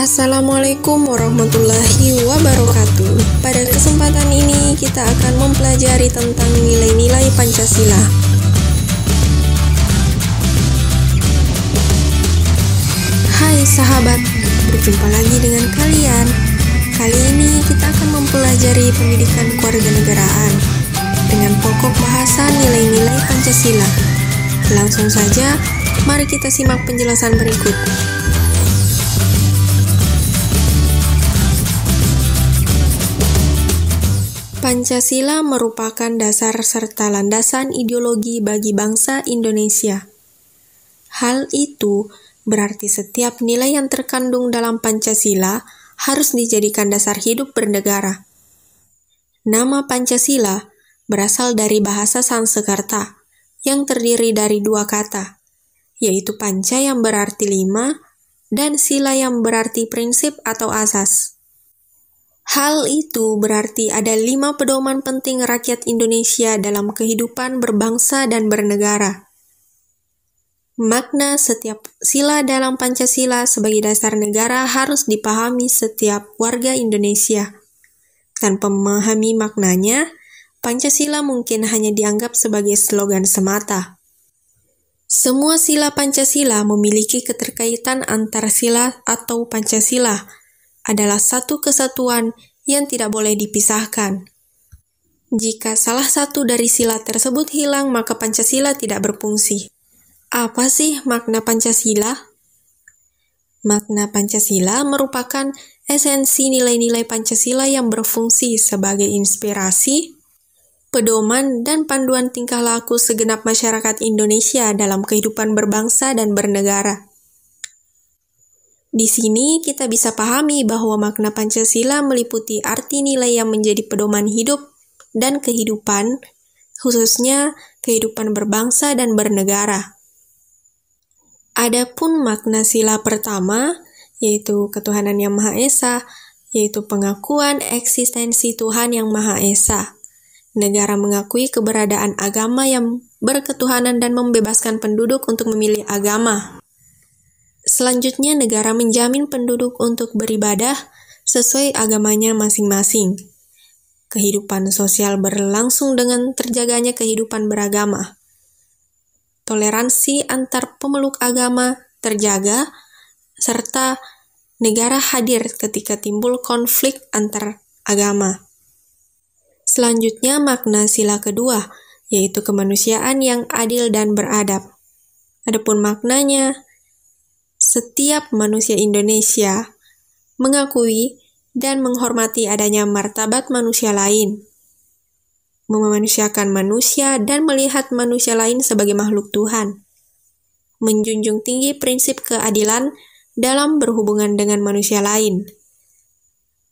Assalamualaikum warahmatullahi wabarakatuh. Pada kesempatan ini kita akan mempelajari tentang nilai-nilai Pancasila. Hai sahabat, berjumpa lagi dengan kalian. Kali ini kita akan mempelajari pendidikan kewarganegaraan dengan pokok bahasa nilai-nilai Pancasila. Langsung saja, mari kita simak penjelasan berikut. Pancasila merupakan dasar serta landasan ideologi bagi bangsa Indonesia. Hal itu berarti setiap nilai yang terkandung dalam Pancasila harus dijadikan dasar hidup bernegara. Nama Pancasila berasal dari bahasa Sanskerta yang terdiri dari dua kata, yaitu panca yang berarti lima dan sila yang berarti prinsip atau asas. Hal itu berarti ada lima pedoman penting rakyat Indonesia dalam kehidupan berbangsa dan bernegara. Makna setiap sila dalam Pancasila sebagai dasar negara harus dipahami setiap warga Indonesia. Tanpa memahami maknanya, Pancasila mungkin hanya dianggap sebagai slogan semata. Semua sila Pancasila memiliki keterkaitan antar sila atau Pancasila, adalah satu kesatuan yang tidak boleh dipisahkan. Jika salah satu dari sila tersebut hilang, maka Pancasila tidak berfungsi. Apa sih makna Pancasila? Makna Pancasila merupakan esensi nilai-nilai Pancasila yang berfungsi sebagai inspirasi, pedoman, dan panduan tingkah laku segenap masyarakat Indonesia dalam kehidupan berbangsa dan bernegara. Di sini kita bisa pahami bahwa makna Pancasila meliputi arti nilai yang menjadi pedoman hidup dan kehidupan, khususnya kehidupan berbangsa dan bernegara. Adapun makna sila pertama, yaitu ketuhanan yang Maha Esa, yaitu pengakuan eksistensi Tuhan yang Maha Esa. Negara mengakui keberadaan agama yang berketuhanan dan membebaskan penduduk untuk memilih agama. Selanjutnya, negara menjamin penduduk untuk beribadah sesuai agamanya masing-masing. Kehidupan sosial berlangsung dengan terjaganya kehidupan beragama. Toleransi antar pemeluk agama terjaga, serta negara hadir ketika timbul konflik antar agama. Selanjutnya, makna sila kedua, yaitu kemanusiaan yang adil dan beradab. Adapun maknanya, setiap manusia Indonesia mengakui dan menghormati adanya martabat manusia lain, memanusiakan manusia dan melihat manusia lain sebagai makhluk Tuhan, menjunjung tinggi prinsip keadilan dalam berhubungan dengan manusia lain,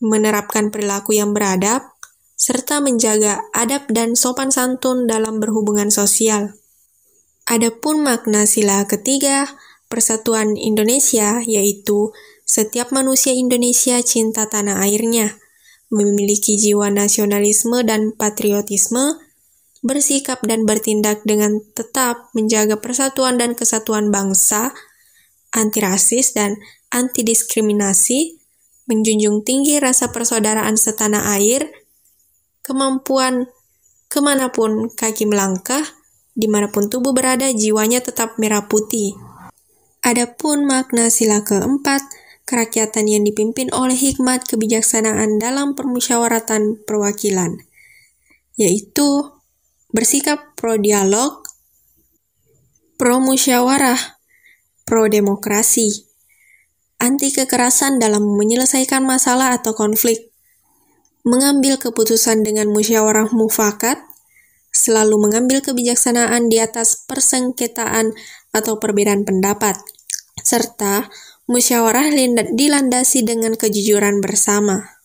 menerapkan perilaku yang beradab, serta menjaga adab dan sopan santun dalam berhubungan sosial. Adapun makna sila ketiga, persatuan Indonesia, yaitu setiap manusia Indonesia cinta tanah airnya, memiliki jiwa nasionalisme dan patriotisme, bersikap dan bertindak dengan tetap menjaga persatuan dan kesatuan bangsa, anti rasis dan anti diskriminasi, menjunjung tinggi rasa persaudaraan setanah air, kemampuan ke mana pun kaki melangkah, di mana pun tubuh berada jiwanya tetap merah putih. Adapun makna sila keempat, kerakyatan yang dipimpin oleh hikmat kebijaksanaan dalam permusyawaratan perwakilan, yaitu bersikap pro-dialog, pro-musyawarah, pro-demokrasi, anti kekerasan dalam menyelesaikan masalah atau konflik, mengambil keputusan dengan musyawarah mufakat, selalu mengambil kebijaksanaan di atas persengketaan atau perbedaan pendapat serta musyawarah dilandasi dengan kejujuran bersama.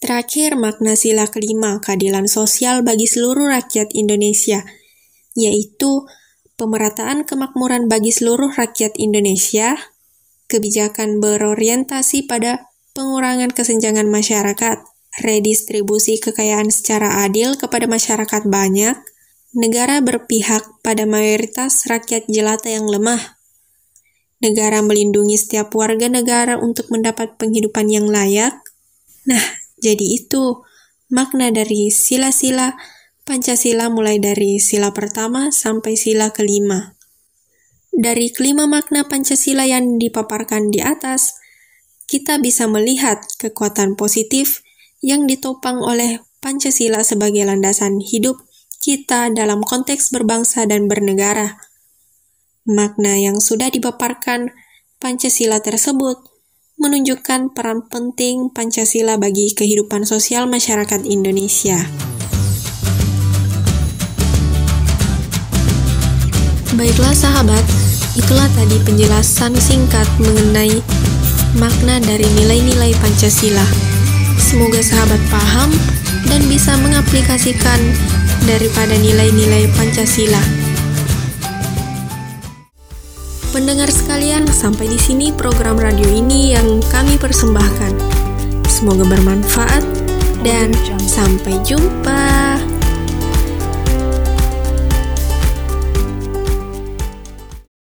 Terakhir, makna sila kelima keadilan sosial bagi seluruh rakyat Indonesia, yaitu pemerataan kemakmuran bagi seluruh rakyat Indonesia, kebijakan berorientasi pada pengurangan kesenjangan masyarakat, redistribusi kekayaan secara adil kepada masyarakat banyak, negara berpihak pada mayoritas rakyat jelata yang lemah, negara melindungi setiap warga negara untuk mendapat penghidupan yang layak. Nah, jadi itu makna dari sila-sila Pancasila mulai dari sila pertama sampai sila kelima. Dari kelima makna Pancasila yang dipaparkan di atas, kita bisa melihat kekuatan positif yang ditopang oleh Pancasila sebagai landasan hidup kita dalam konteks berbangsa dan bernegara. Makna yang sudah dipaparkan Pancasila tersebut menunjukkan peran penting Pancasila bagi kehidupan sosial masyarakat Indonesia. Baiklah sahabat, itulah tadi penjelasan singkat mengenai makna dari nilai-nilai Pancasila. Semoga sahabat paham dan bisa mengaplikasikan daripada nilai-nilai Pancasila. Pendengar sekalian, sampai di sini program radio ini yang kami persembahkan. Semoga bermanfaat dan sampai jumpa.